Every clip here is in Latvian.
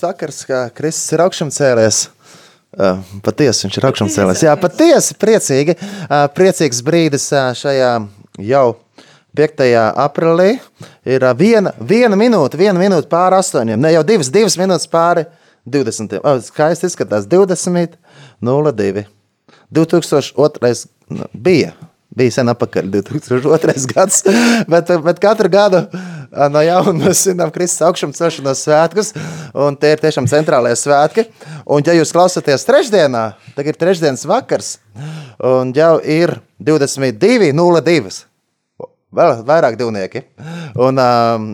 Labs vakars, kā Kristus ir augšām cēlies. Patiesi viņš ir augšām cēlies. Jā, patiesi priecīgi. Priecīgs brīdis šajā jau 5. aprīlī. Ir viena, viena minūte, viena minūte pāri astoņiem. Ne jau divas, divas minūtes pāri 20. Oh, skaisti izskatās 20, 02. 2002. bija. Bija sen atpakaļ, 2002. gads, bet, bet katru gadu no jauna mēs svinam Kristus augšām celšanos svētkus, un tie ir tiešām centrālajie svētki. Un, ja jūs klausāties trešdienā, tad ir trešdienas vakars, un jau ir 22.02. Vēl vairāk divnieki. Un,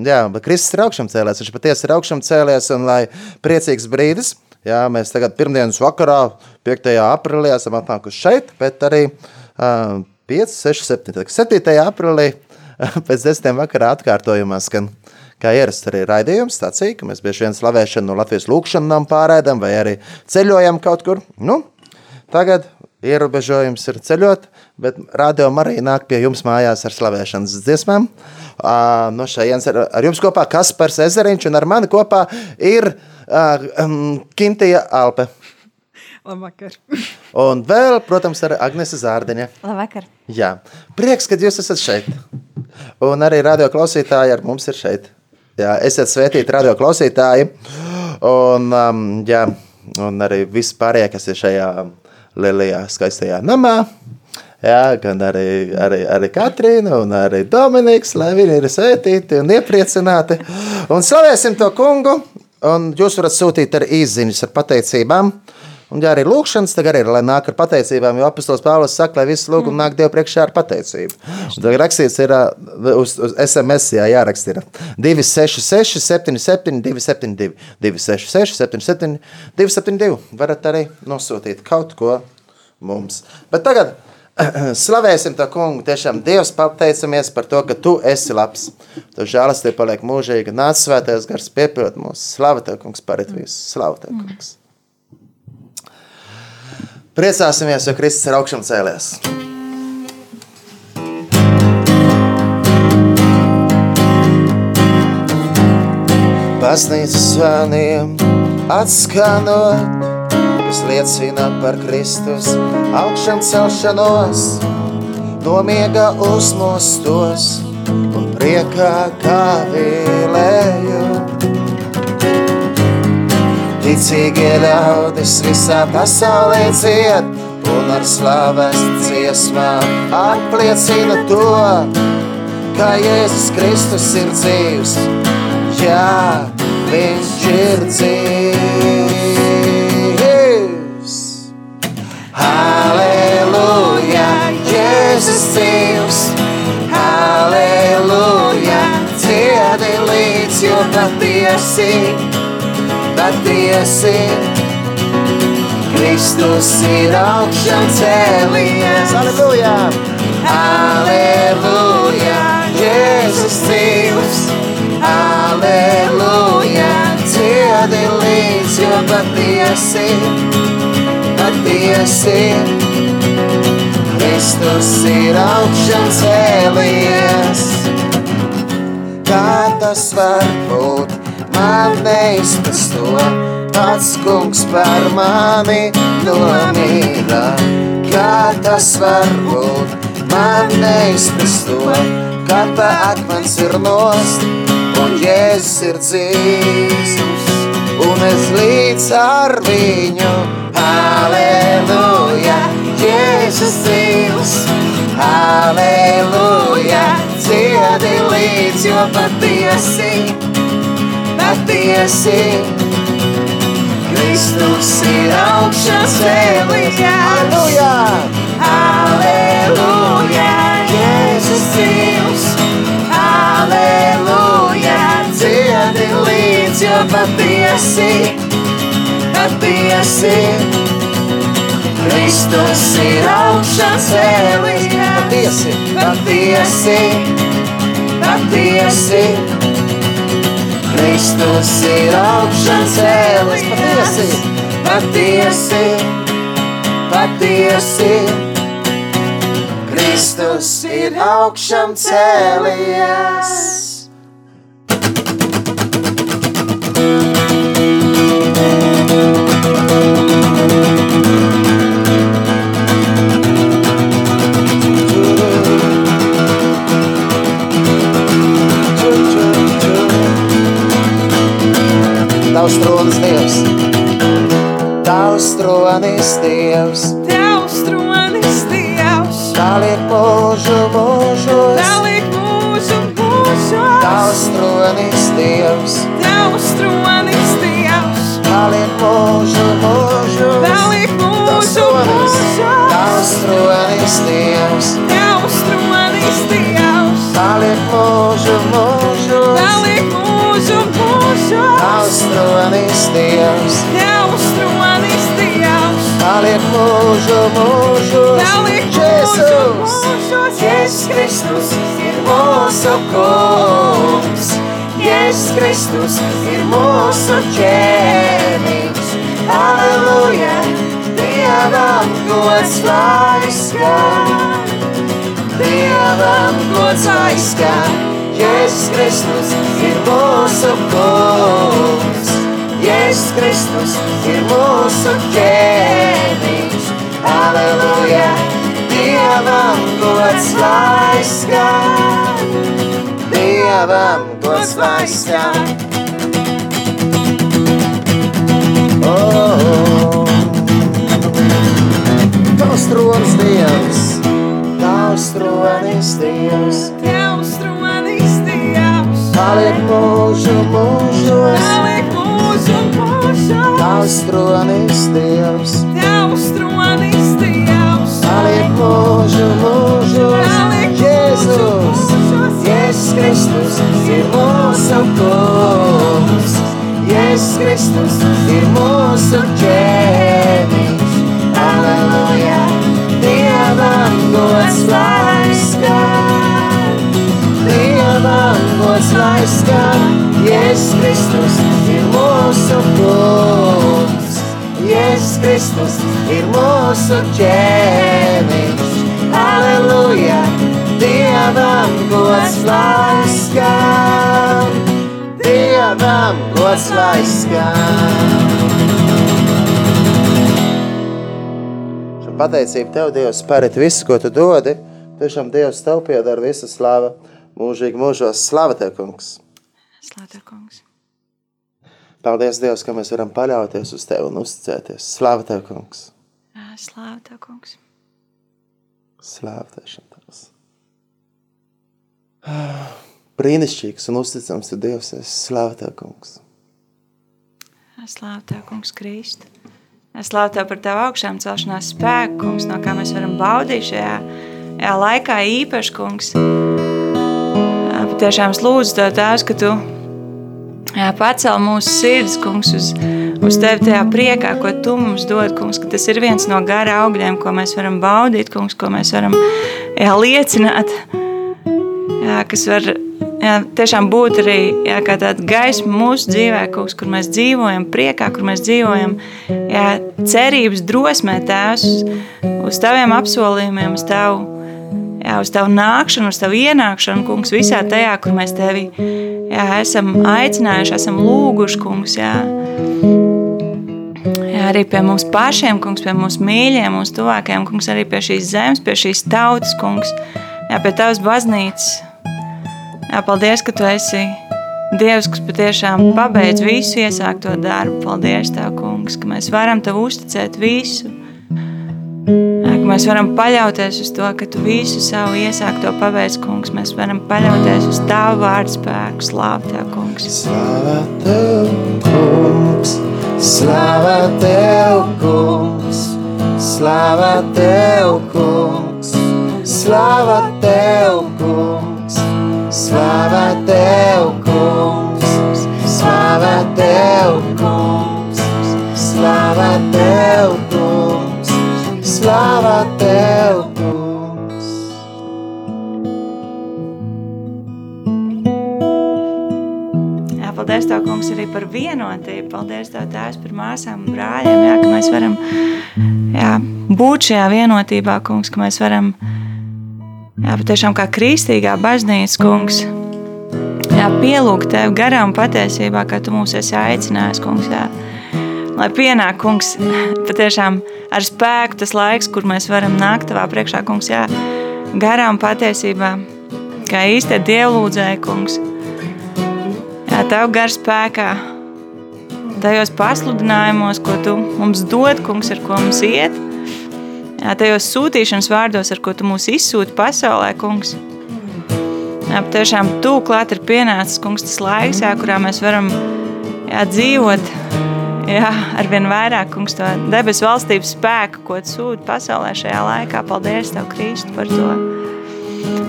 jā, Kristus ir augšām cēlēs, viņš patiesi ir augšām cēlēs, un lai priecīgs brīdis, jā, mēs tagad pirmdienas vakarā, 5. aprīlī, esam atnākuši šeit, bet arī 5, 6, 7. 7. aprīlī pēc desmitiem vakarā atkārtojumā skan kā ierasts arī raidījums, stācija, ka mēs bieži vien slavēšanu no Latvijas lūkšanu nam pārēdam vai arī ceļojam kaut kur. Nu, tagad ierobežojums ir ceļot, bet radio arī nāk pie jums mājās ar slavēšanas dziesmām. Uh, no šajienes ar, ar jums kopā Kaspars Ezeriņš un ar mani kopā ir uh, um, Kintija Alpe. Labvakar. Un vēl, protams, ar Agnese Zārdiņa. Labvakar. Jā, prieks, ka jūs esat šeit. Un arī radio klausītāji ar mums ir šeit. Jā, esiet svētīti radio klausītāji. Un, um, jā, un arī visi pārējie, kas ir šajā lielajā skaistajā namā. Jā, gan arī, arī, arī Katrīna un arī Dominiks, lai viņi ir svētīti un iepriecināti. Un slavēsim to kungu, un jūs varat sūtīt arī īziņas ar pateicībām. Un, arī lūkšanas, tad arī ir, lai nāk ar pateicībām, jo apustulis Pāvils saka, lai viss lūgums nāk Dievu priekšā ar pateicību. Un tad rakstīts ir uz, uz SMS, jā, jāraksta ir 266 77 272, 266 77 272. Varat arī nosūtīt kaut ko mums. Bet tagad slavēsim to kungu. Tiešām Dievs pateicamies par to, ka tu esi labs. Tu žēlastība paliek mūžīga. Nāc svētais gars piepilд mūs. Slava tev, kungs, parit visu. Slava tev, kungs. Priecāsimies, jo Kristus ir augšām cēlies. Baznīcas zvaniem atskanot, kas liecina par Kristus augšām celšanos, no miega uzmostos un priekā kā vīlējot. Ticīgie ļaudis visā pasaulē dzied un ar slaves dziesmām apliecina to, ka Jēzus Kristus ir dzīvs. Jā, viņš ir dzīvs. Halleluja, Jēzus dzīvs. Halleluja, dziedi līdz, jo patiesi patiesi. Kristus ir augšām cēlies. Aleluja! Aleluja! Jēzus dzīvs! Aleluja! Dziedi līdz, jo patiesi, patiesi. Kristus ir augšām cēlies. Kā tas var būt? Man neizprast to, pats kungs par mani nomīra. Kā tas var būt, man neizprast to, kad pa akmens ir nost, un Jēzus ir dzīvs, un es līdz ar viņu, aleluja, Jēzus dzīvs, aleluja, dziedi līdz, jo patiesi patiesi. Kristus ir augšās cēlies. Aleluja! Aleluja! Jēzus dzīvs! Aleluja! Dziedi līdz, jo patiesi, patiesi. Kristus ir augšās cēlies. Patiesi! Patiesi! patiesi. Kristus ir augšām cēlis, patiesi, patiesi, patiesi. Kristus ir augšām cēlies. Tavs tronis Dievs, Tavs tronis Dievs, Tavs tronis Dievs, Paliek mūžu mūžos, paliek mūžu mūžos. Tavs tronis Dievs, Tavs tronis Dievs, Paliek mūžu mūžos, paliek mūžu mūžos. Tavs tronis Dievs, Tavs tronis Dievs, Paliek mūžu mūžos, Tronis Dievs, Tavs tronis Dievs, Paliek mūžu mūžos, paliek mūžu mūžos. Jēzus Kristus ir mūsu kungs, Jēzus Kristus ir mūsu ķēniņš. Aleluja, Dievam gods lai skan, Dievam gods lai skan. Jēzus Kristus ir mūsu kungs, Jēzus Kristus ir mūsu ķēniņš. Aleluja, Dievam gods lai skan, Dievam gods lai skan. Oh, Tavs tronis Dievs, Tavs tronis Dievs, Tavs tronis Dievs, paliek mūžu mūžos. paliek mūžu mūžos. Tavs tronis Dievs, Tavs tronis Dievs, paliek mūžu mūžos. paliek Jēzus, mūžos. Jēzus Kristus ir mūsu kungs. Jēzus Kristus ir mūsu ķēniņš. Aleluja, Dievam gods lai skan. Dievam gods lai skan. Jēzus Kristus ir mūsu kungs. Jēzus Kristus ir mūsu ķēniņš. Aleluja, Dievam gods lai skan. Dievam gods lai skan. Šo pateicību Tev, Dievs, pārēt visu, ko Tu dodi. Tiešām Dievs Tev piedara visa slava mūžīgi mūžos. Slava Tev, kungs! Slāta kungs. Paldies, Dievs, ka mēs varam paļauties uz Tevi un uzticēties. Slava Tev, kungs! Slāta kungs. Slāva Tev, Tavs! Brīnišķīgs un uzticams Tu Dievs esi. Slava Tev, kungs! Slāta kungs Kristu. Slāta par tavu augšām celšanās spēku, kungs, no kā mēs varam baudīt šajā, šajā laikā īpaši, kungs. Tiešām es lūdzu Tev, Tēvs, ka Tu jā, pacel mūsu sirds, kungs, uz, uz Tevi tajā priekā, ko Tu mums dod, kungs, ka tas ir viens no gara augļiem, ko mēs varam baudīt, kungs, ko mēs varam jā, liecināt, jā, kas var jā, tiešām būt arī jā, kā tāda gaisma mūsu dzīvē, kungs, kur mēs dzīvojam priekā, kur mēs dzīvojam jā, cerības drosmē, Tēvs, uz, Taviem apsolījumiem, uz Tavu, jā, uz Tavu nākšanu, uz Tavu ienākšanu, kungs, visā tajā, kur mēs Tevi jā, esam aicinājuši, esam lūguši, kungs, jā. Jā, arī pie mums pašiem, kungs, pie mūsu mīļiem, mūsu tuvākajiem, kungs, arī pie šīs zemes, pie šīs tautas, kungs, jā, pie Tavas baznīcas, Jā, paldies, ka tu esi Dievs, kas patiešām pabeidz visu iesākto darbu. Paldies, Tev, kungs, ka mēs varam Tev uzticēt visu. Jā, ka mēs varam paļauties uz to, ka Tu visu savu iesākto pabeidz, kungs. Mēs varam paļauties uz Tavu vārdu spēku. Slāv Tev, kungs. Slava Tev, kungs! Slava Tev, kungs! Slava Tev, kungs! Slava Tev, kungs! Slava Tev, kungs! Slava Tev, kungs! Slava Tev, kungs! Slava Tev, kungs! paldies Tev, kungs, arī par vienotību. Paldies Tev, Tēvs, par māsām un brāļiem, jā, ka mēs varam jā, būt šajā vienotībā, kungs, ka mēs varam, jā, patiešām kā kristīgā baznīca, kungs, jā, pielūgt Tev garām patiesībā, kā Tu mūs esi aicinājis, kungs, jā. Lai pienāk, kungs, patiešām ar spēku tas laiks, kur mēs varam nākt Tavā priekšā, kungs, jā, garām patiesībā, kā īstie dievlūdzēji, kungs, Jā, Tev gar spēkā, tajos pasludinājumos, ko Tu mums dod, kungs, ar ko mums iet, jā, tajos sūtīšanas vārdos, ar ko Tu mūs izsūti pasaulē, kungs. Jā, tiešām Tu klāt ir pienācis, kungs, tas laiks, jā, kurā mēs varam jā, dzīvot, jā, arvien vairāk, kungs, to debesu valstības spēku, ko sūti pasaulē šajā laikā. Paldies Tev, Kristu, par to.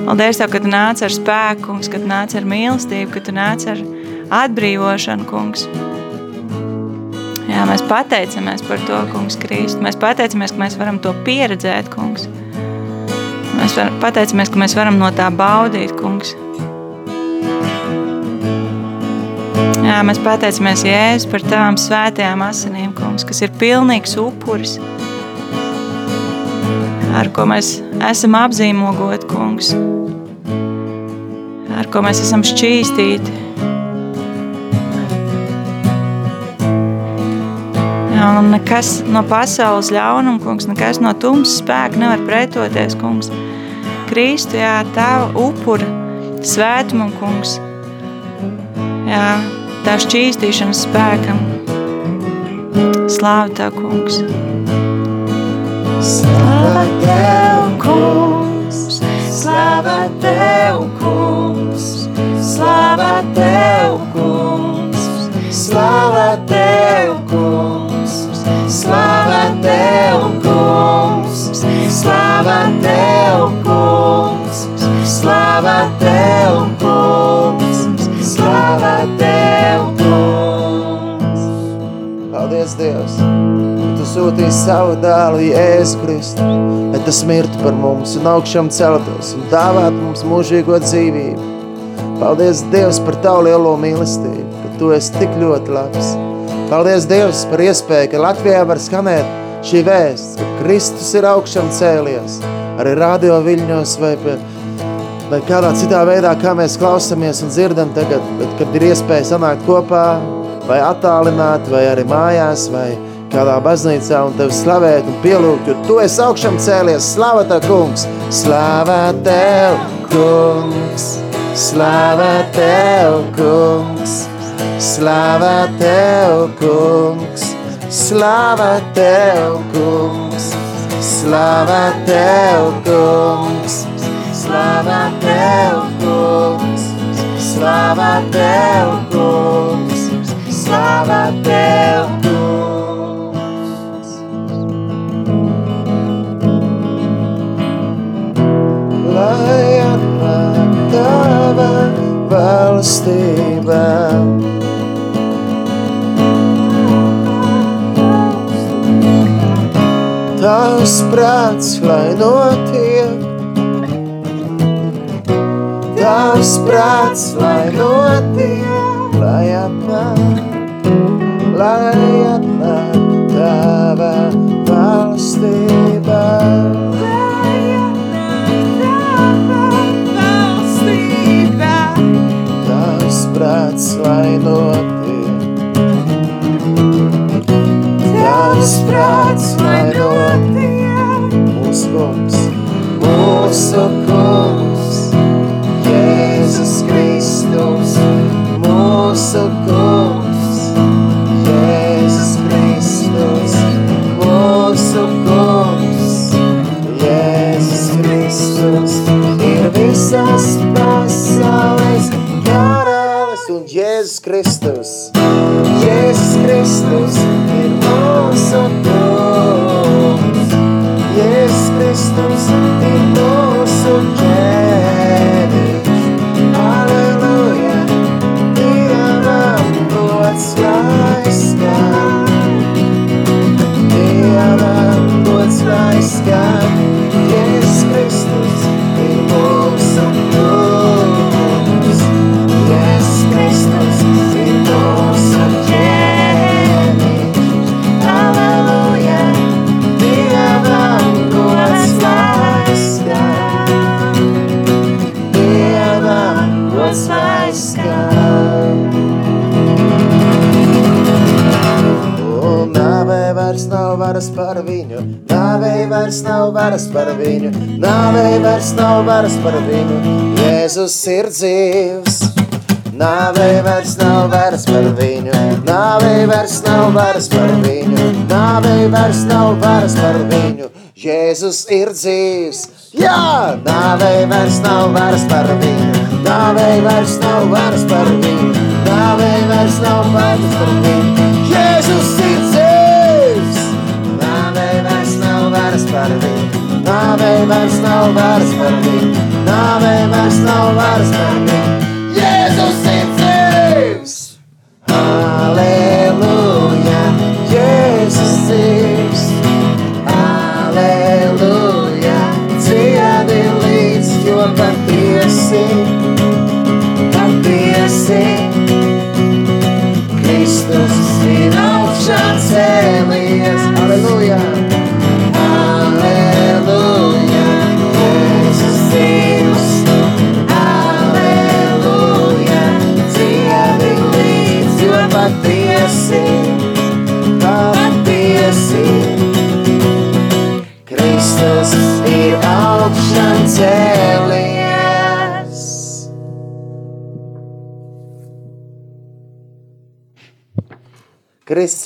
Paldies Tev, ka Tu nāc ar spēku, kungs, ka Tu nāc ar mīlestību, ka Tu nāc ar atbrīvošanu, kungs. Jā, mēs pateicamies par to, kungs, Kristu. Mēs pateicamies, ka mēs varam to pieredzēt, kungs. Mēs var, pateicamies, ka mēs varam no tā baudīt, kungs. Jā, mēs pateicamies Jēzus par tām svētajām asinīm, kungs, kas ir pilnīgs upuris, ar ko mēs esam apzīmogot, kungs, ar ko mēs esam šķīstīti, Un nekas no pasaules ļaunuma, kungs, nekas no tumsas spēka nevar pretoties, kungs. Kristu, jā, tava upura svētumam, kungs. Jā, tā šķīstīšanas spēkam. Slāva Tev, kungs. Slāva Tev, kungs. Slāva Tev, kungs. Slāva Tev, kungs. Slāva Tev, kungs. Slava Tev, kungs, slava Tev, kungs, slava Tev, kungs, slava Tev, kungs. Paldies, Dievs! Tu sūtīji savu dēlu, Jēzu Kristu, lai tas mirtu par mums un augšām celtos un dāvāt mums mūžīgo dzīvību. Paldies, Dievs, par tavu lielo mīlestību, ka tu esi tik ļoti labs. Paldies Dievs par iespēju, ka Latvijā var skanēt šī vēsts, ka Kristus ir augšām cēlies, arī radio viļņos vai, vai kādā citā veidā, kā mēs klausamies un dzirdam tagad, bet kad ir iespēja sanākt kopā, vai attālināt, vai arī mājās, vai kādā baznīcā un tevi slavēt un pielūgt, jo tu esi augšām cēlies, slava tev, kungs, slava tev, kungs, slava tev, kungs, Slava Tev, kungs, slava Tev, kungs, slava Tev, kungs, slava Tev, kungs, slava Tev, kungs, slava Tev, kungs. Lai atnāk Tava valstība, tavs prāts, lai notiek. Tavs prāts, lai notiek, lai atnāk, lai atnāk tava valstība. Tavs prāts, lai notiek. Tavs prāts, lai notiek. Mūsu kungs, mūsu kungs, Jēzus ir dzīvs. Nāvei vairs nav varas par viņu, nāvei vairs nav varas par viņu, nāvei vairs nav varas par viņu. Jēzus ir dzīvs. Jā, nāvei vairs nav varas par viņu, nāvei vairs nav varas par viņu, nāvei vairs nav varas par viņu. Vairs nav varas par viņu, nāvei vairs nav varas par viņu.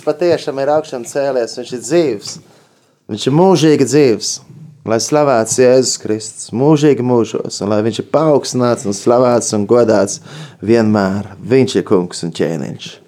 Kristus patiešām ir augšām cēlies, viņš ir dzīvs, viņš ir mūžīgi dzīvs. Lai slavēts Jēzus Kristus mūžīgi mūžos, un lai viņš ir paaugstināts un slavēts un godāts vienmēr. Viņš ir kungs un ķēniņš.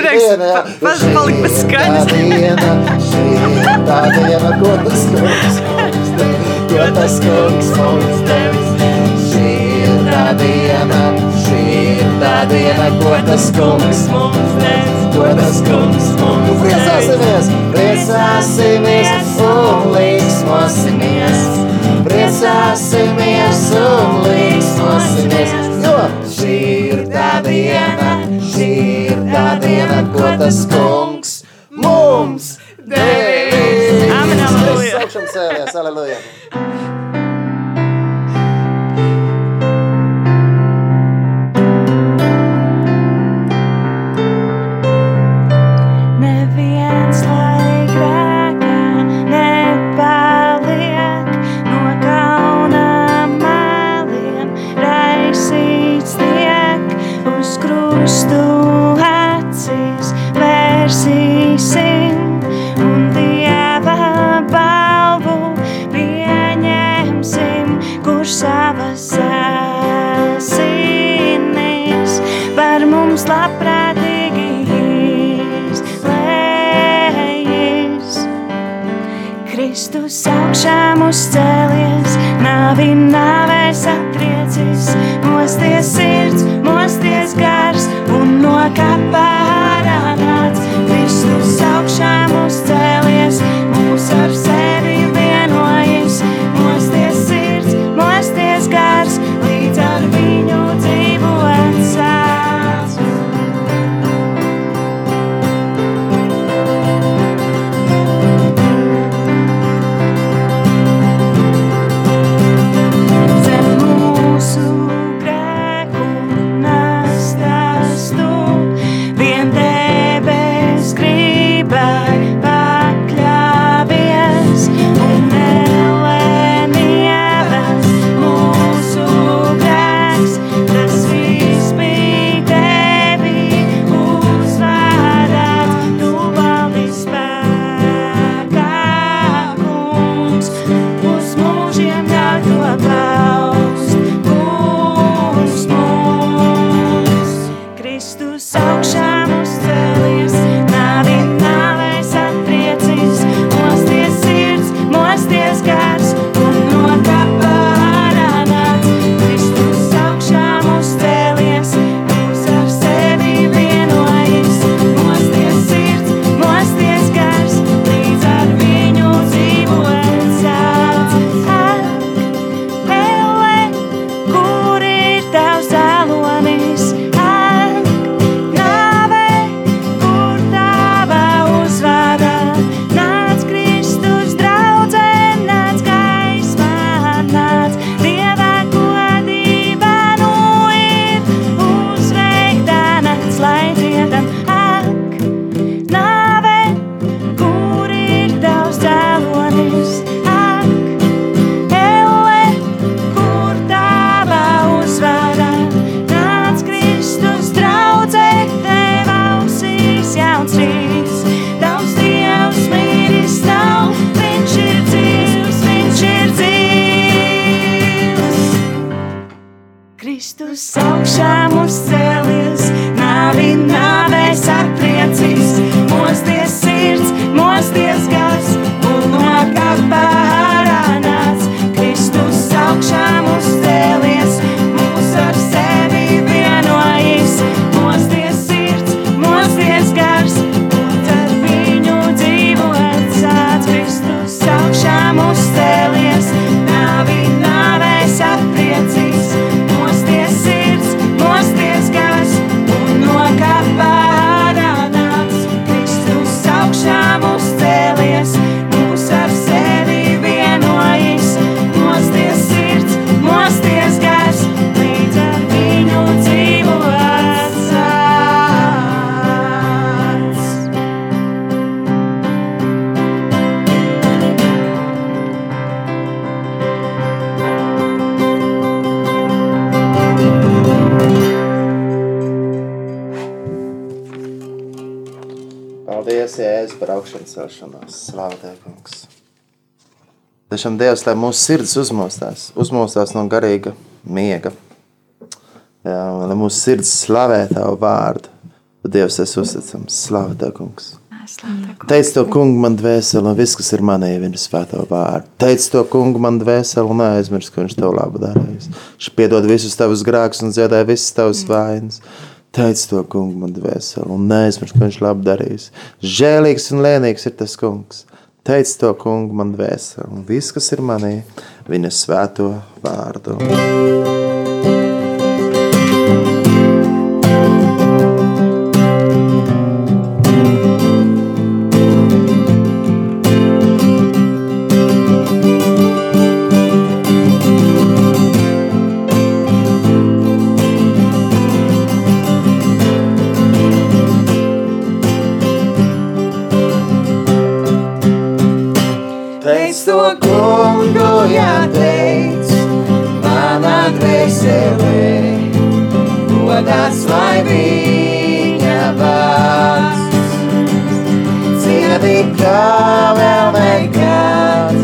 Prieks, pats palika bez skaņas. Tā diena, šī ir tā diena, ko tas kungs mums devis, ko tas kungs mums devis. Šī ir tā diena, šī ir tā diena, ko tas kungs mums devis, ko tas kungs mums devis. Priecāsimies, priecāsimies un līksmosimies. Priecāsimies un līksmosimies, jo šī ir tas kungs mums devis. Amen, aleluja. Saukšam cēlies, aleluja. Tiešām Dievs, lai mūsu sirds uzmostās, uzmostās no garīga miega. Jā, lai mūsu sirds slavē Tavu vārdu. Dievs, es uzticams, slāva Tev, kungs. Teic to kungu man dvēseli, un viss, kas ir manī, ir svēto vārdu. Teic to kungu man dvēseli, un neaizmirst, ka viņš tev labu darīs. Viņš piedod visus tavus grēkus un dziedāja visas tavas vainas. Teic to kungu man dvēseli, un neaizmirst, ka viņš labu darīs. Žēlīgs un lēnīgs ir tas kungs. Teic to kungu man dvēseli, un viss, kas ir manī, viņa svēto vārdu. Teic lai viņa vārds. Cienīt kā vēl nekad,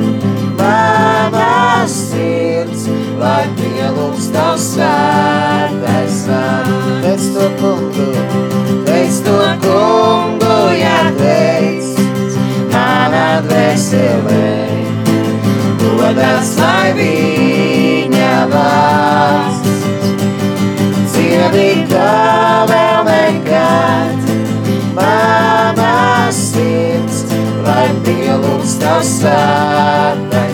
manā sirds, lai pielūgs tavs svētais vārds. Teic to kungu, teic to kungu, jāteic, manā dvēselē, godāts lai viņa Cienīt kā vēl nekad, manā sirds, lai pielūgs tavs svētais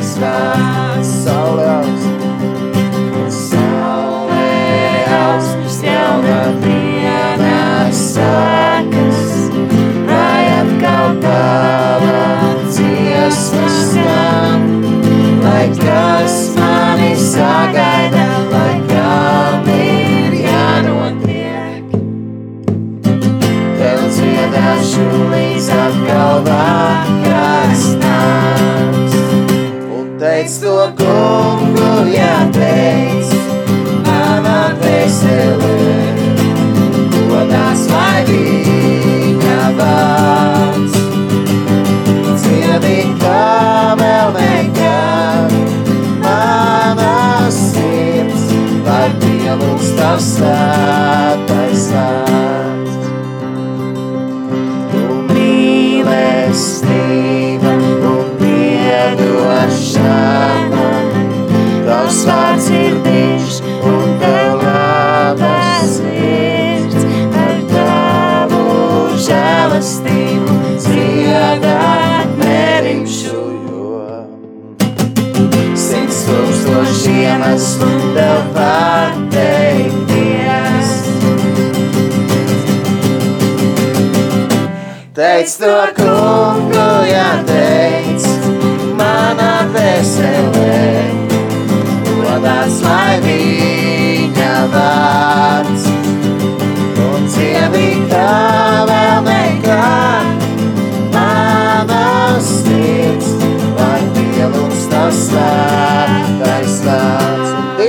līdz atkal vakars nāks. Un teic to kungu, jāteic, manā dvēselē, godās viņa vārds. Cienīt kā vēl nekad, manā sirds, lai pielūgs tavs svētais tūkstoši iemeslu tev pateikties. Teic to kungu, jāteic, manā dvēselē, godāts lai viņa vārds. Un cienīt kā vēl nekad, manā sirds, lai pielūgs svētais vārds. Un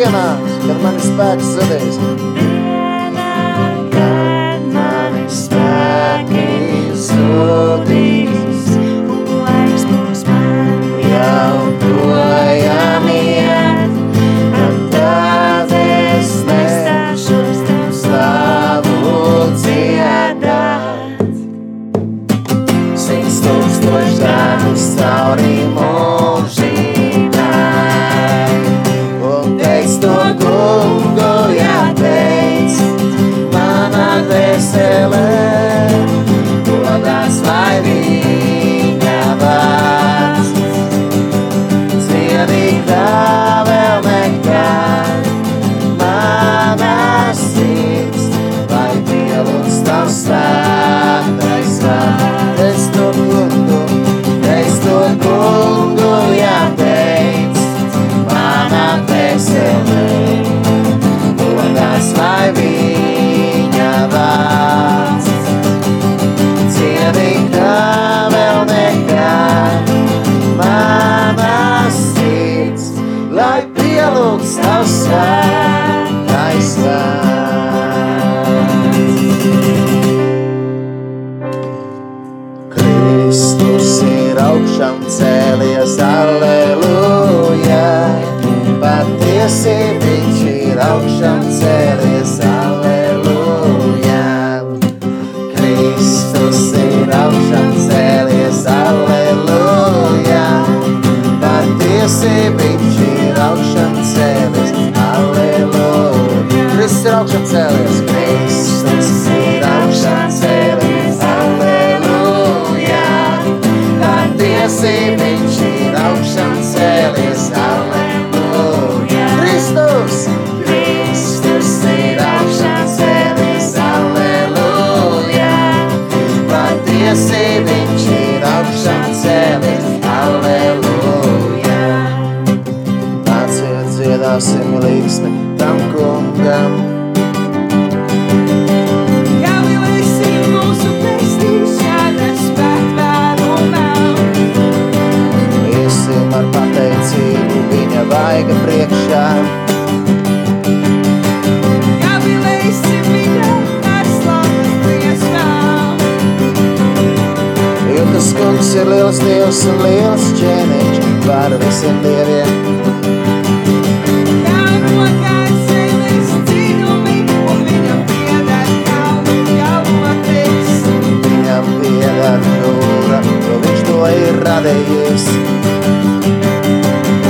dienās, kad man ir spēks zudīs, augšām cēlies, aleluja. Patiesi viņš ir augšām cēlies, Dziedāsim līksmi tam kungam. Jāmīlēsim mūsu pestīšanas patvērumā. Iesim ar pateicību viņa vaiga priekšā. Jāmīlēsim viņa ar slavas dziesmām. Jo tas kungs ir liels dievs un liels ķēniņš par visiem dieviem. Viņš to ir radījis.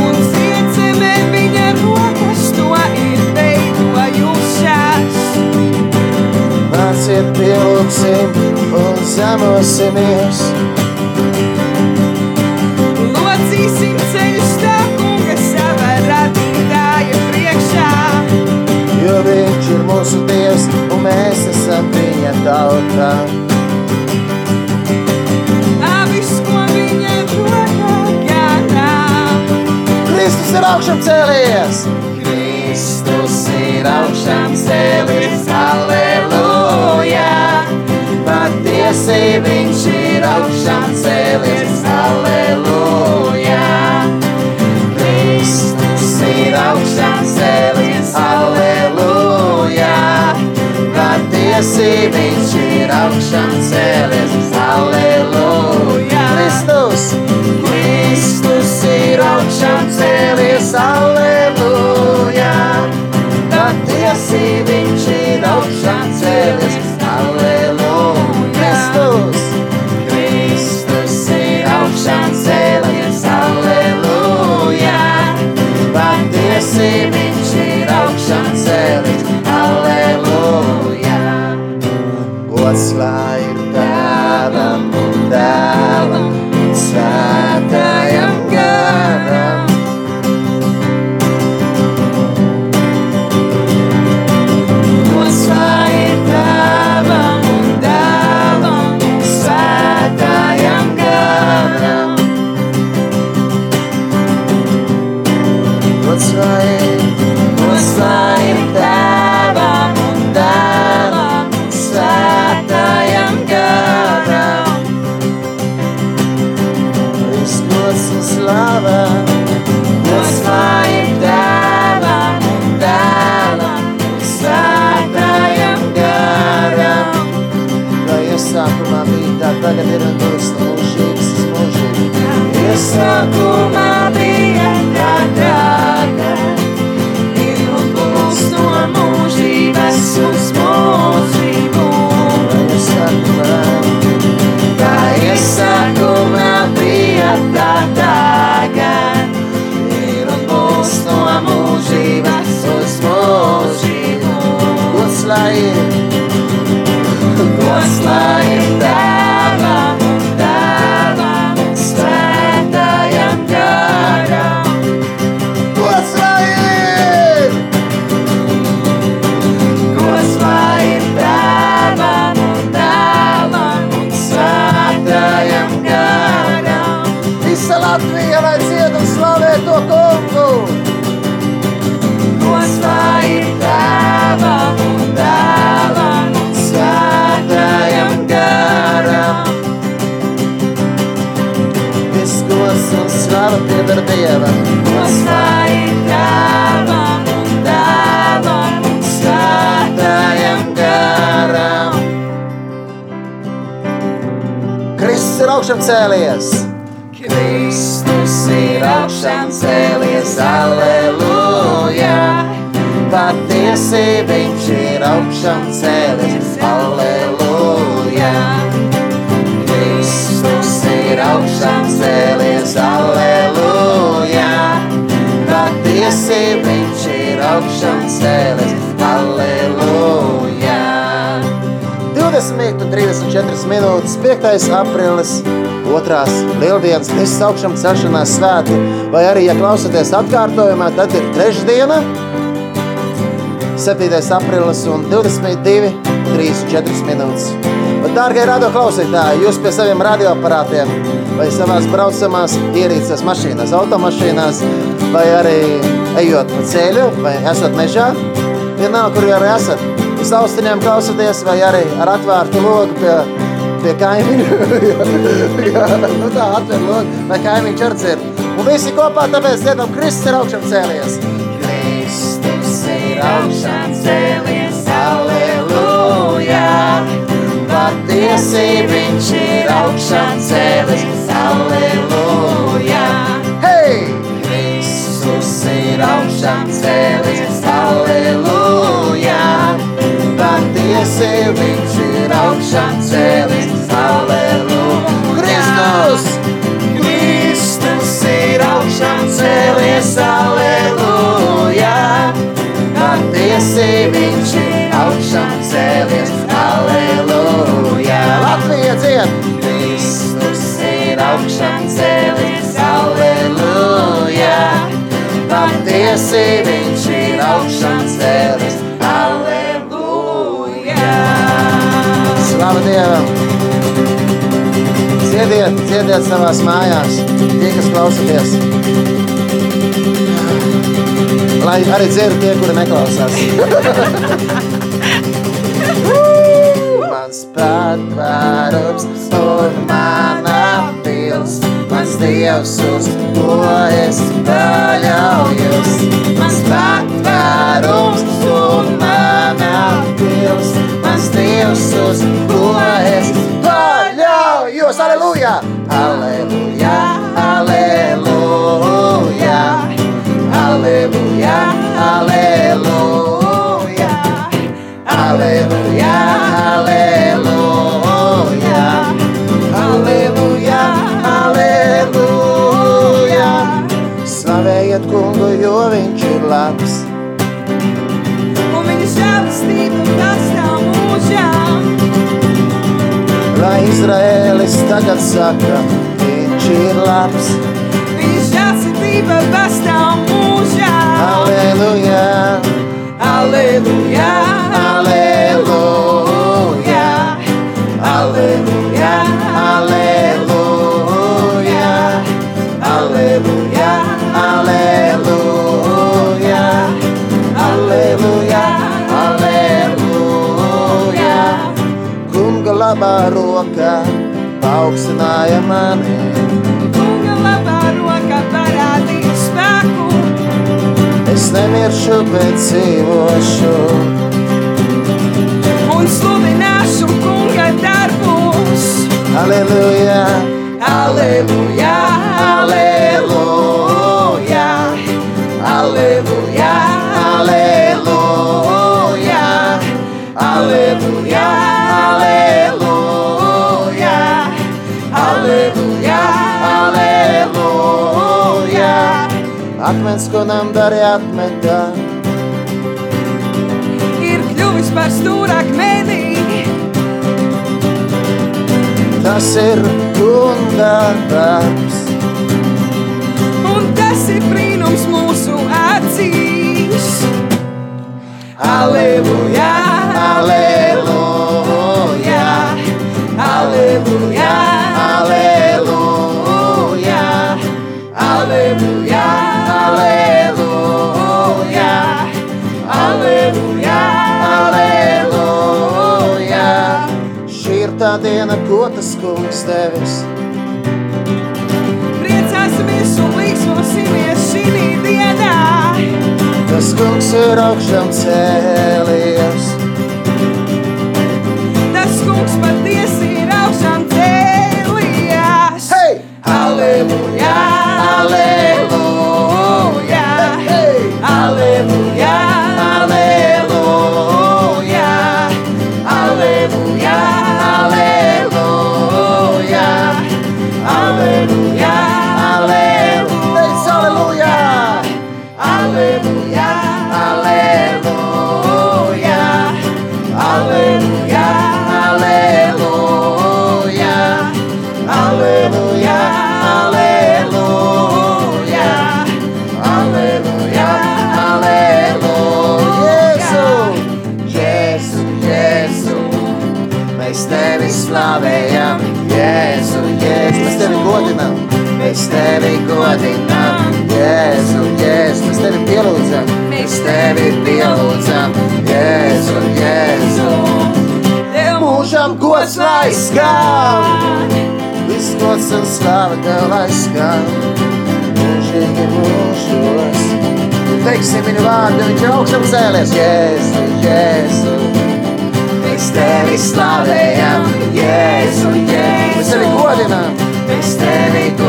Un cietzemē viņa rokas to ir veidojušas. Nāciet pielūksim un zemosimies. Locīsim ceļus tā kunga sava radītāja priekšā. Jo viņš ir mūsu dievs un mēs esam viņa tautā. Kristus ir augšām cēlies! Kristus ir augšām cēlies, aleluja! Patiesi viņš ir augšām cēlies, aleluja! Kristus ir augšām cēlies, aleluja! Patiesi viņš ir augšām cēlies, aleluja! Kristus! Kristus ir augšām cēlies, aleluja! Patiesi viņš ir augšām cēlies, aleluja! Kristus! Kristus ir augšām cēlies, aleluja! Patiesi viņš ir augšām cēlies, aleluja! Gods lai augšām cēlies! Kristus ir augšām cēlies, aleluja. Patiesi viņš ir augšām cēlies, aleluja. Kristus ir augšām cēlies, aleluja. Patiesi viņš ir augšām cēlies, aleluja. 20 un 34 minūtes, 5. aprīlis, 2. lieldienas, augšām celšanās svētki, vai arī, ja klausāties atkārtojumā, tad ir trešdiena, 7. aprīlis un 22, 34 minūtes. Bet, dārgie radio klausītāji, jūs pie saviem radioaparātiem vai savās braucamās ierīces mašīnās, automašīnās, vai arī ejot pa ceļu, vai esat mežā, vienalga, kur arī esat. Uz austiņām klausāties, vai arī ar atvērtu logu pie, pie kaimiņa. Jā, nu tā atver logu, vai kaimiņš ar dzird. Un visi kopā tāpēc dziedam, Kristus ir augšām cēlies. Kristus ir augšām cēlies, aleluja. Patiesi viņš ir augšām cēlies, aleluja. Hei! Kristus ir augšām cēlies, aleluja. Patiesi viņš ir augšām cēlies, aleluja. Kristus! Kristus ir augšām cēlies, aleluja. Patiesi viņš ir augšām cēlies, aleluja. Latvija dzied! Kristus ir augšām cēlies, aleluja. Patiesi viņš ir augšām Slava Dievam! Dziediet, dziediet savās mājās, tie, kas klausāties. Lai arī dzird tie, kuri neklausās. Mans patvērums un mana pils, mans dievs, uz ko es paļaujos. Mans patvērums un mana pils, mans dievs, uz ko es paļaujos. Aleluja! Aleluja, aleluja, aleluja, aleluja, aleluja, aleluja, aleluja, aleluja. Slavējiet kungu, jo viņš ir labs. Izraēlis tagad saka, viņš ir labs. Viņa žēlastība pastāv mūžām. Aleluja! Aleluja, aleluja, labā roka paaugstināja mani. Kunga labā roka parādīja spēku. Es nemiršu, bet dzīvošu. Un sludināšu kunga darbus. Aleluja! Aleluja, aleluja, aleluja, aleluja, aleluja, aleluja, aleluja, aleluja. Akmens, ko nam darīja atmetā. Ir kļuvis par stūrakmeni. Tas ir kunga darbs. Un tas ir brīnums mūsu acīs. Aleluja, aleluja, diena, ko tas kungs devis. Priecāsimies un līksmosimies šī dienā. Tas kungs ir augšām cēlies. Tevi godinām, Jēzu, Jēzu, mēs tevi pielūdzam, mēs tevi pielūdzam, Jēzu, Jēzu. Tev Mūžam gods lai skan, viss gods un slava tev lai skan, mūžīgi mūžos. Teiksim viņu vārdu, viņš ir augšām cēlies, Jēzu, Jēzu. Mēs tevi slavējam, Jēzu, Jēzu. Mēs tevi godinām, mēs tevi godinām,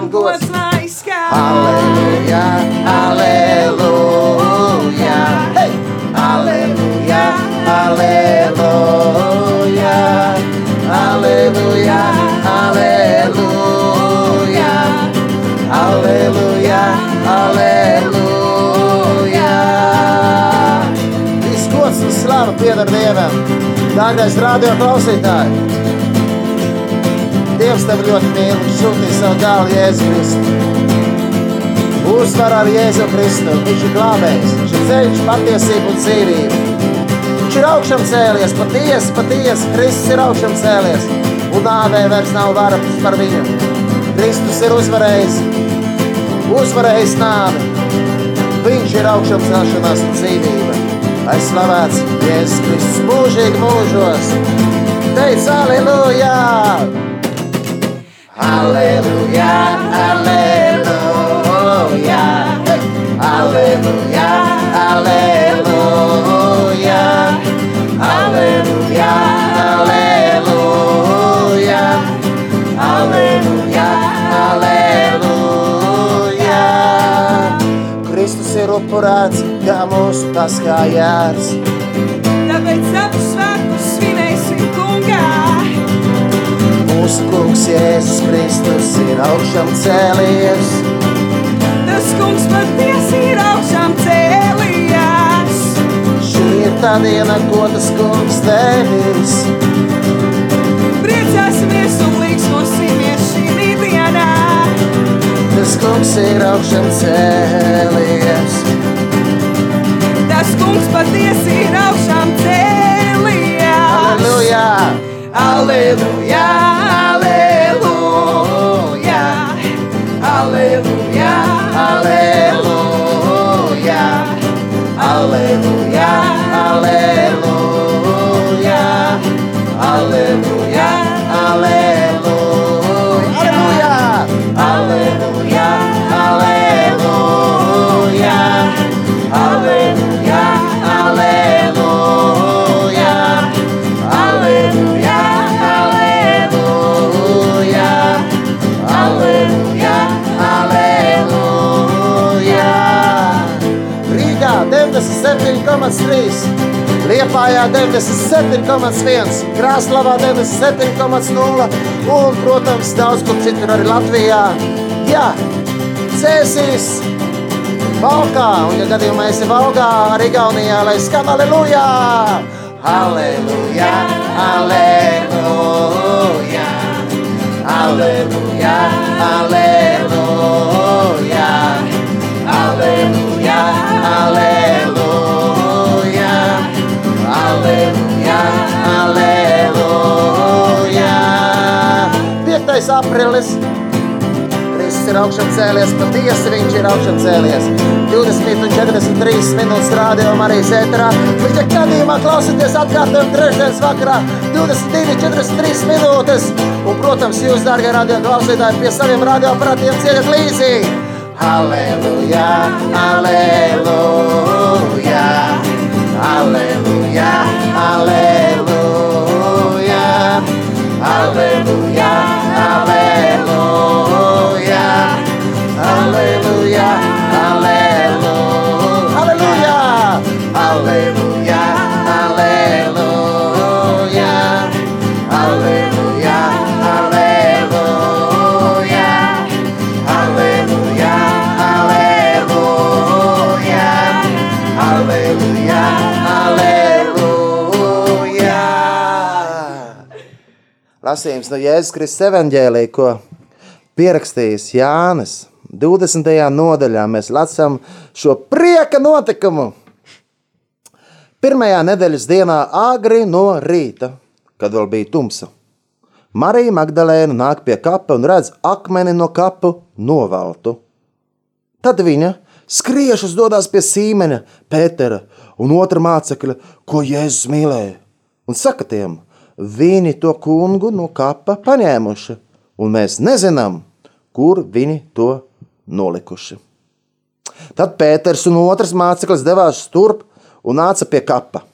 mūžam gods. lai skan. Aleluja, aleluja, hey! aleluja, aleluja, aleluja, aleluja, aleluja, aleluja. Viss gods un slava pieder Dievam. Dārgais radio klausītāji, Dievs tevi ļoti mīl un sūtīja savu dēlu Jēzu Kristu. Uzvar ar Jēzu Kristu. Viņš ir glābējs, viņš ir ceļš, patiesība un dzīvība. Viņš ir augšām cēlies, patiesi, patiesi. Kristus ir augšām cēlies, un nāvē vairs nav varas par viņu. Kristus ir uzvarējis, uzvarējis nāvi. Viņš ir augšām celšanās un dzīvība. Lai slavēts Jēzus Kristus mūžīgi mūžos. Teic, aleluja! Upurēts, kā mūsu paskājās. Tāpēc Mūsu kungs Jēzus Kristus ir augšām cēlies. Tas kungs patiesi ir augšām cēlījās. Šī ir tā diena, ko tas kungs devis. Priecāsimies un līksmosimies šī dienā. Tas kungs ir augšām cēlies. Tas kungs patiesi ir augšām. Aleluja! Aleluja, aleluja, 97,3, Liepājā 97,1, Krāslavā 97,0 un, protams, daudz kur citur arī Latvijā. Jā, Cēsīs, Valkā, un, ja gadījumā esi Valgā, arī Igaunijā, lai skan aleluja! Aleluja! Aleluja! Aleluja! Aleluja! Aleluja! Aleluja! Aleluja! Aleluja! 5. aprīlis Kristus ir augšām cēlies, patiesi viņš ir augšām cēlies. 20 un 43 minūtes rādījumā arī. Bet, ja gadījumā klausāties atkārtojumu trešdienas vakarā, 22, 43 minūtes, un, protams, jūs, dārgie radio klausītāji, pie saviem radioaparatiem cieļat līdzi. Aleluja, aleluja, Lasījums no Jēzus Kristus evanģēlī, ko pierakstījis Jānis. 20. nodaļā mēs lasām šo prieka notikumu. Pirmajā nedēļas dienā, agri no rīta, kad vēl bija tumsa, Marija Magdalēna nāk pie kapa un redz akmeni no kapu noveltu. Tad viņa skriešus dodas pie Sīmeņa, Pētera un otra mācekļa, ko Jēzus mīlēja, un saka tiem, viņi to kungu no kapa paņēmuši, un mēs nezinām, kur viņi to nolikuši. Tad Pēters un otrs māceklis devās turp un nāca pie kapa.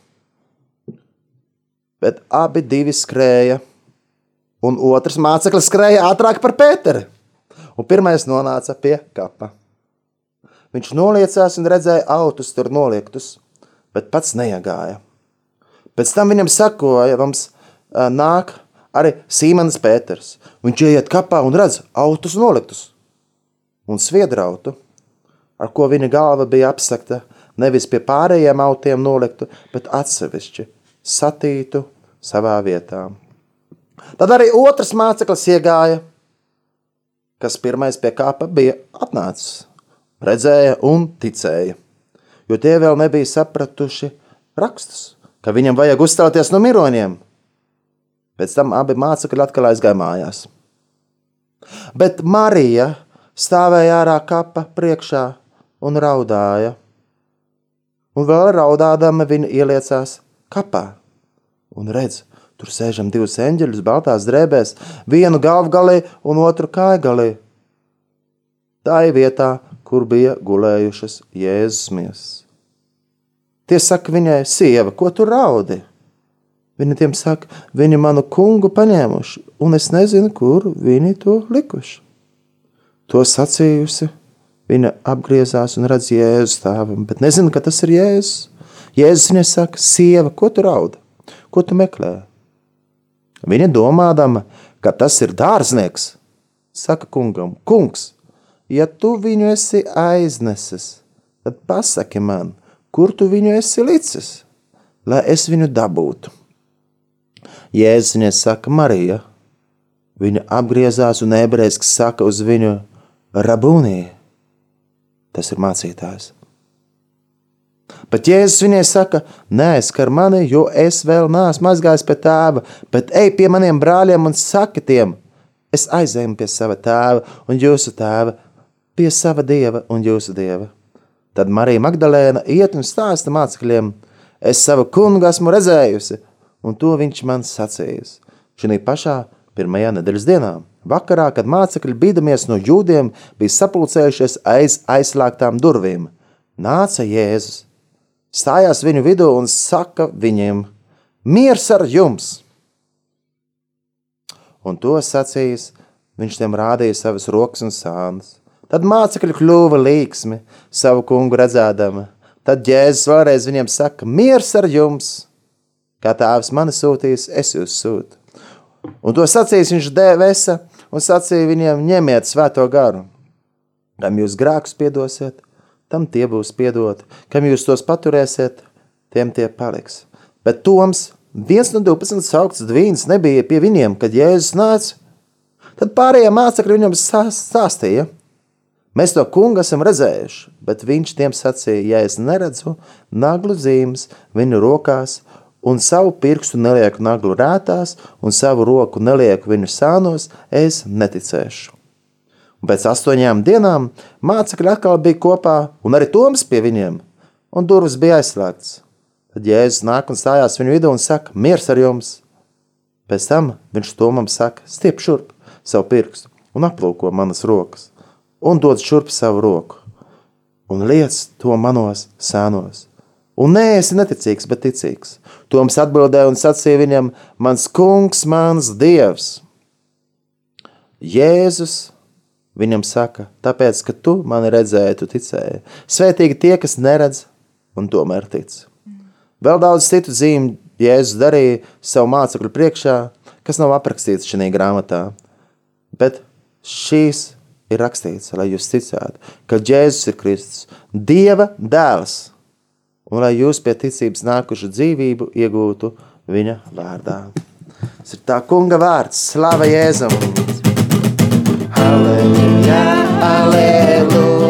Bet abi divi skrēja, un otrs māceklis skrēja ātrāk par Pēteri. Un pirmais nonāca pie kapa. Viņš noliecās un redzēja autus tur noliektus, bet pats neiegāja. Pēc tam viņam sakoja, mums nāk arī Sīmanis Pēters. Viņš ieiet kapā un redz autus noliktus un sviedrautu, ar ko viņa galva bija apsakta, nevis pie pārējiem autiem noliktu, bet atsevišķi satītu savā vietā. Tad arī otrs māceklis iegāja, kas pirmais pie kāpa bija atnācis, redzēja un ticēja, jo tie vēl nebija sapratuši rakstus, ka viņam vajag uzstāties no miroņiem. Pēc tam abi mācekļi atkal aizgāja mājās. Bet Marija stāvēja ārā kapa priekšā un raudāja un vēl raudādama viņa ieliecās kapā. Un redz, tur sēžam divus eņģeļus baltās drēbēs, vienu galvgalī un otru kājgalī. Tā ir vietā, kur bija gulējušas Jēzus miesas. Tie saka viņai, sieva, ko tu raudi? Viņa tiem saka, viņi manu kungu paņēmuši, un es nezinu, kur viņi to likuši. To sacījusi Viņa apgriezās un redz Jēzu stāvam, bet nezina, ka tas ir Jēzus. Jēzus viņai saka, sieva, ko tu raudi? Ko tu meklē? Viņa domādama, ka tas ir dārznieks, saka kungam, kungs, ja tu viņu esi aiznesis, tad pasaki man, kur tu viņu esi licis, lai es viņu dabūtu. Jēzus viņai saka, Marija. Viņa apgriezās un ebrejiski saka uz viņu Rabūniju tas ir mācītājs. Bet Jēzus viņai saka, neaizskar mani, jo es vēl neesmu mazgājis pie tēva, bet ej pie maniem brāļiem un saki tiem, es aizēju pie sava tēva un jūsu tēva, pie sava dieva un jūsu dieva. Tad Marija Magdalēna iet un stāsta mācekļiem, es savu kungu esmu redzējusi, un to viņš man sacījis. Šī pašā pirmajā nedēļas dienā. Vakarā, kad mācekļi bīdamies no jūdiem, bija sapulcējušies aiz aizslēgtām durvīm. Nāca Jēzus, stājās viņu vidū un saka viņiem: Miers ar jums! Un to sacījis, viņš tiem rādīja savas rokas un sānus. Tad mācekļi kļuva līksmi, savu kungu redzēdama. Tad Jēzus vēlreiz viņiem saka: Miers ar jums! Kā tēvs mani sūtīs, es jūs sūtu. Un to sacīs viņš dēvēsa un sacīja viņiem: ņemiet svēto garu. Kam jūs grēkus piedosiet, tam tie būs piedoti. Kam jūs tos paturēsiet, tiem tie paliks. Bet Toms, viens no 12 saukts dvīns, nebija pie viņiem, kad Jēzus nāca. Tad pārējie mācekļi viņam stāstīja. Mēs to kungu esam redzējuši, bet viņš tiem sacīja, ja es neredzu naglu zīmes viņu rokās un savu pirkstu nelieku naglu rētās, un savu roku nelieku viņu sānos, es neticēšu. Un pēc astoņām dienām mācekļi atkal bija kopā, un arī Toms pie viņiem, un durvis bija aizslēgts. Tad Jēzus nāk un stājās viņu vidū un saka: Miers ar jums! Pēc tam viņš Tomam saka: Stiep šurp savu pirkstu un aplūko manas rokas, un dod šurp savu roku, un liec to manos sēnos Un nē, esi neticīgs, bet ticīgs. Toms atbildēja un sacīja viņam: Mans kungs, mans dievs! Jēzus viņam saka, tāpēc, ka tu mani redzēji, tu ticēji. Svētīgi tie, kas neredz un tomēr tic. Vēl daudz citu zīmju Jēzus darīja savu mācekļu priekšā, kas nav aprakstīts šajā grāmatā. Bet šīs ir rakstīts, lai jūs ticētu, ka Jēzus ir Kristus, Dieva dēls un lai jūs pie ticības nākušu dzīvību iegūtu viņa vārdā. Tas ir tā kunga vārds, slava Jēzum! Halleluja! Paldies,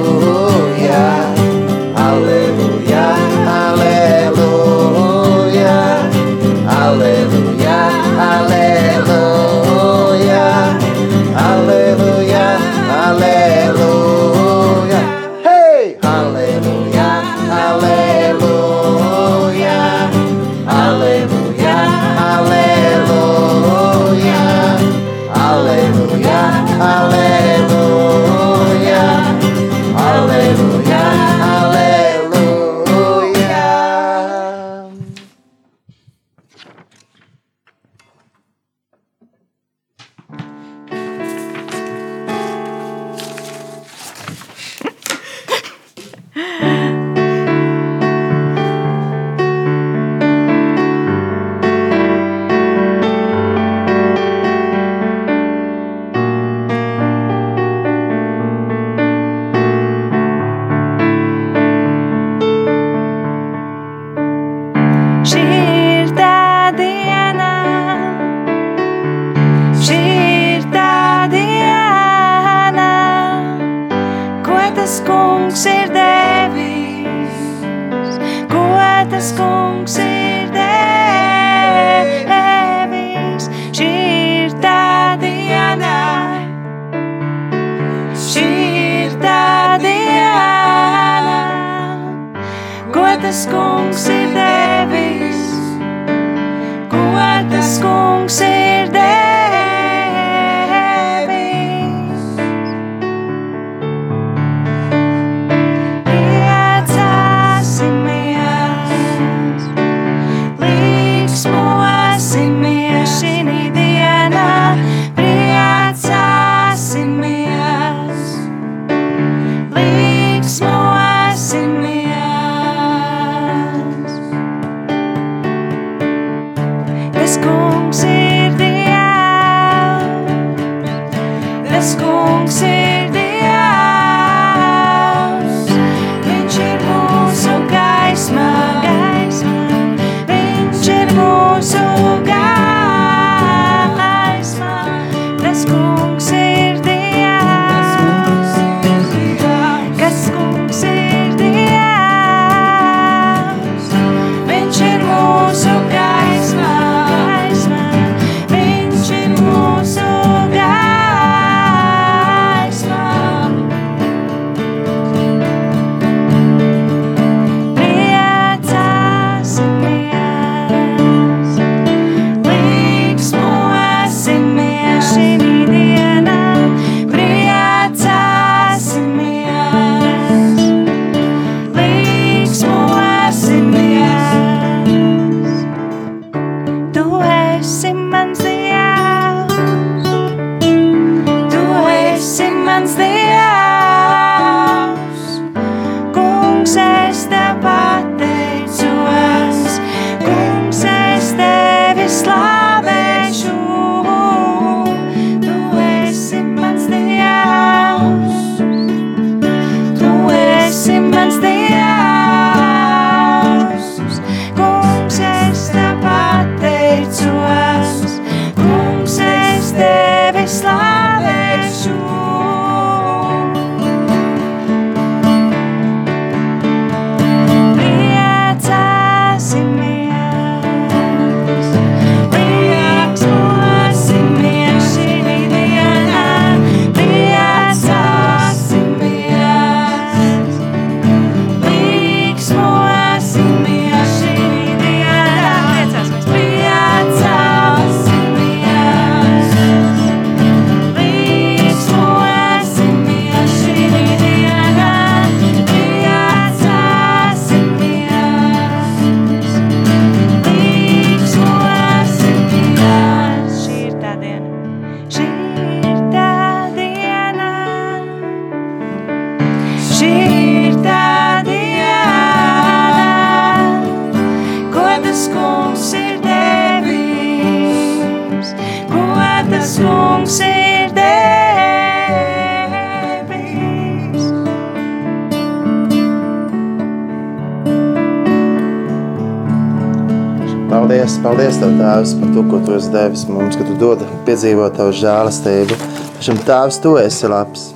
Tu esi devis mums, ka Tu dod piedzīvot Tavu žēlastību. Šim Tēvs, Tu esi labs.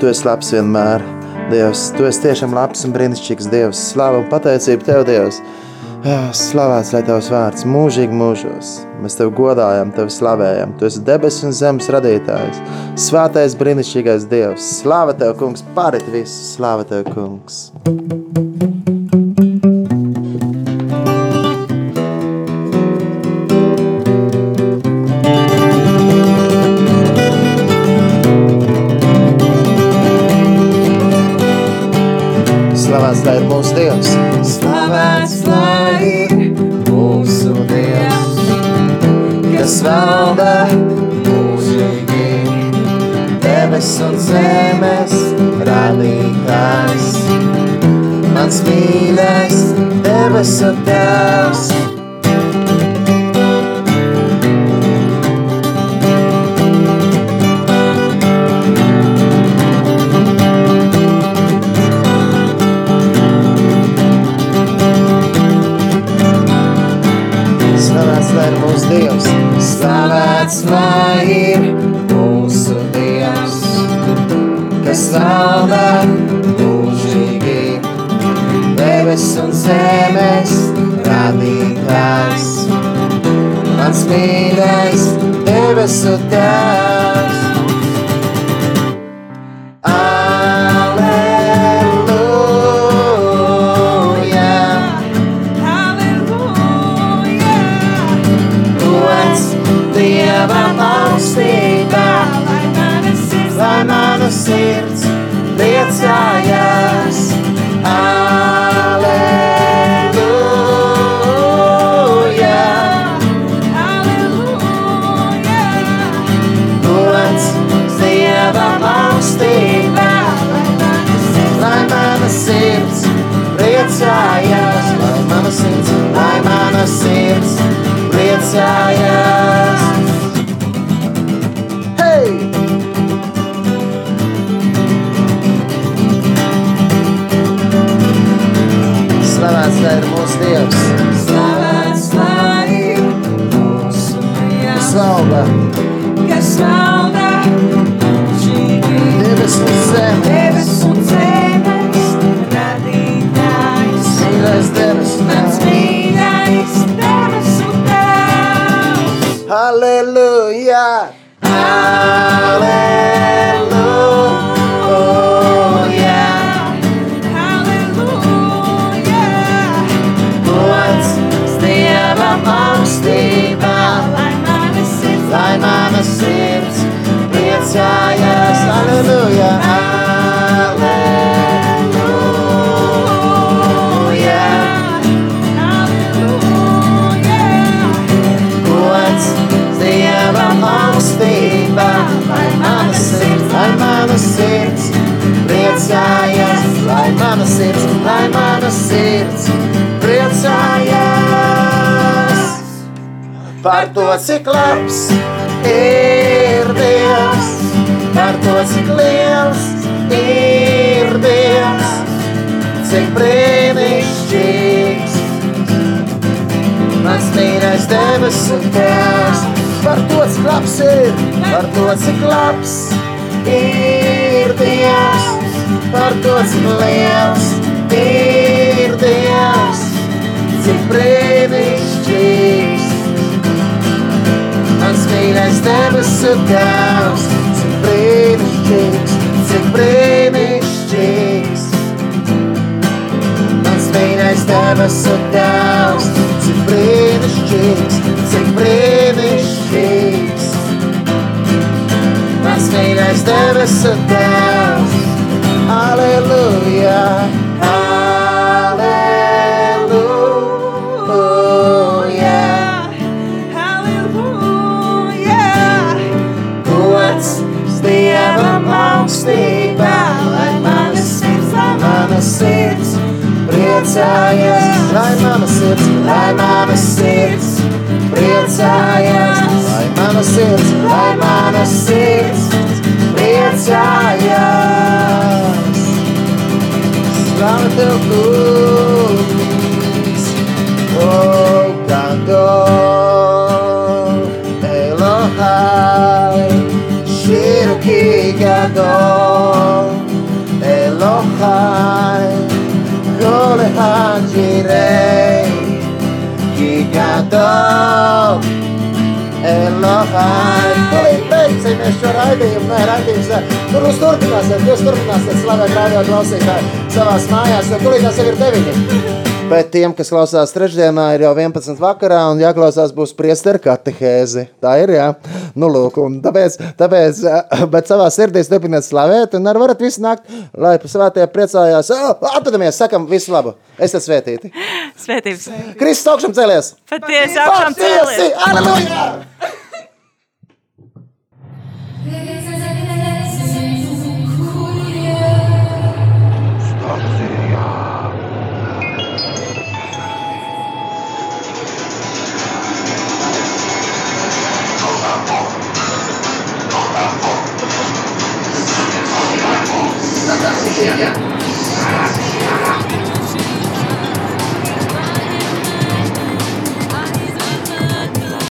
tu esi labs vienmēr. Dievs, tu esi tiešām labs un brīnišķīgs Dievs. Slavu un pateicību Tev, Dievs. Slavēts lai Tavs vārds mūžīgi mūžos. Mēs Tev godājam, Tev slavējam. Tu esi debesu un zemes radītājs. Svētais brīnišķīgais Dievs. Slāva Tev, kungs, parit visu. Slāva Tev, kungs. Slavēts lai ir mūsu Dievs. Slavēts lai ir mūsu Dievs, kas valda mūžīgi. Debes un zemes radītājs. Mans mīļais debesu tēvs. Debes un zemes radītājs. Mans mīļais debesu tēvs. Valda? Kas valda sirds, lai mana sirds priecājās. Par to, cik labs ir Dievs, par to, cik liels ir Dievs, cik brīnišķīgs Mans mīļais debesu tēvs, par to, cik labs ir, par to, cik labs ir Dievs, par to, cik liels ir Dievs, cik brīnišķīgs. Mans mīļais debesu tēvs, cik brīnišķīgs, cik brīnišķīgs. Mans mīļais debesu tēvs, cik brīnišķīgs, cik brīnišķīgs. Mans mīļais debesu tēvs, aleluja, aleluja. Beigsimies šo raidījumu, nē, raidījums. Tur jūs turpināsiet, jūs turpināsiet slavēt radio klausītāji savās mājās, jo tūlīt tas jau ir deviņi. Bet tiem, kas klausās trešdienā, ir jau 11 vakarā, un jāklausās būs priesteru katehēzi. Tā ir, jā. Nu, lūk, un tāpēc, tāpēc, eh, bet savā sirdī turpiniet slavēt, un arī varat visi nākt, lai pa svētajā priecājās. Atpadamies, sakam visu labu. Esiet svētīti. Svētības. Kristus augšām cēlies! Patiesi Patiesi! cēlies. Aleluja! 谢谢。大家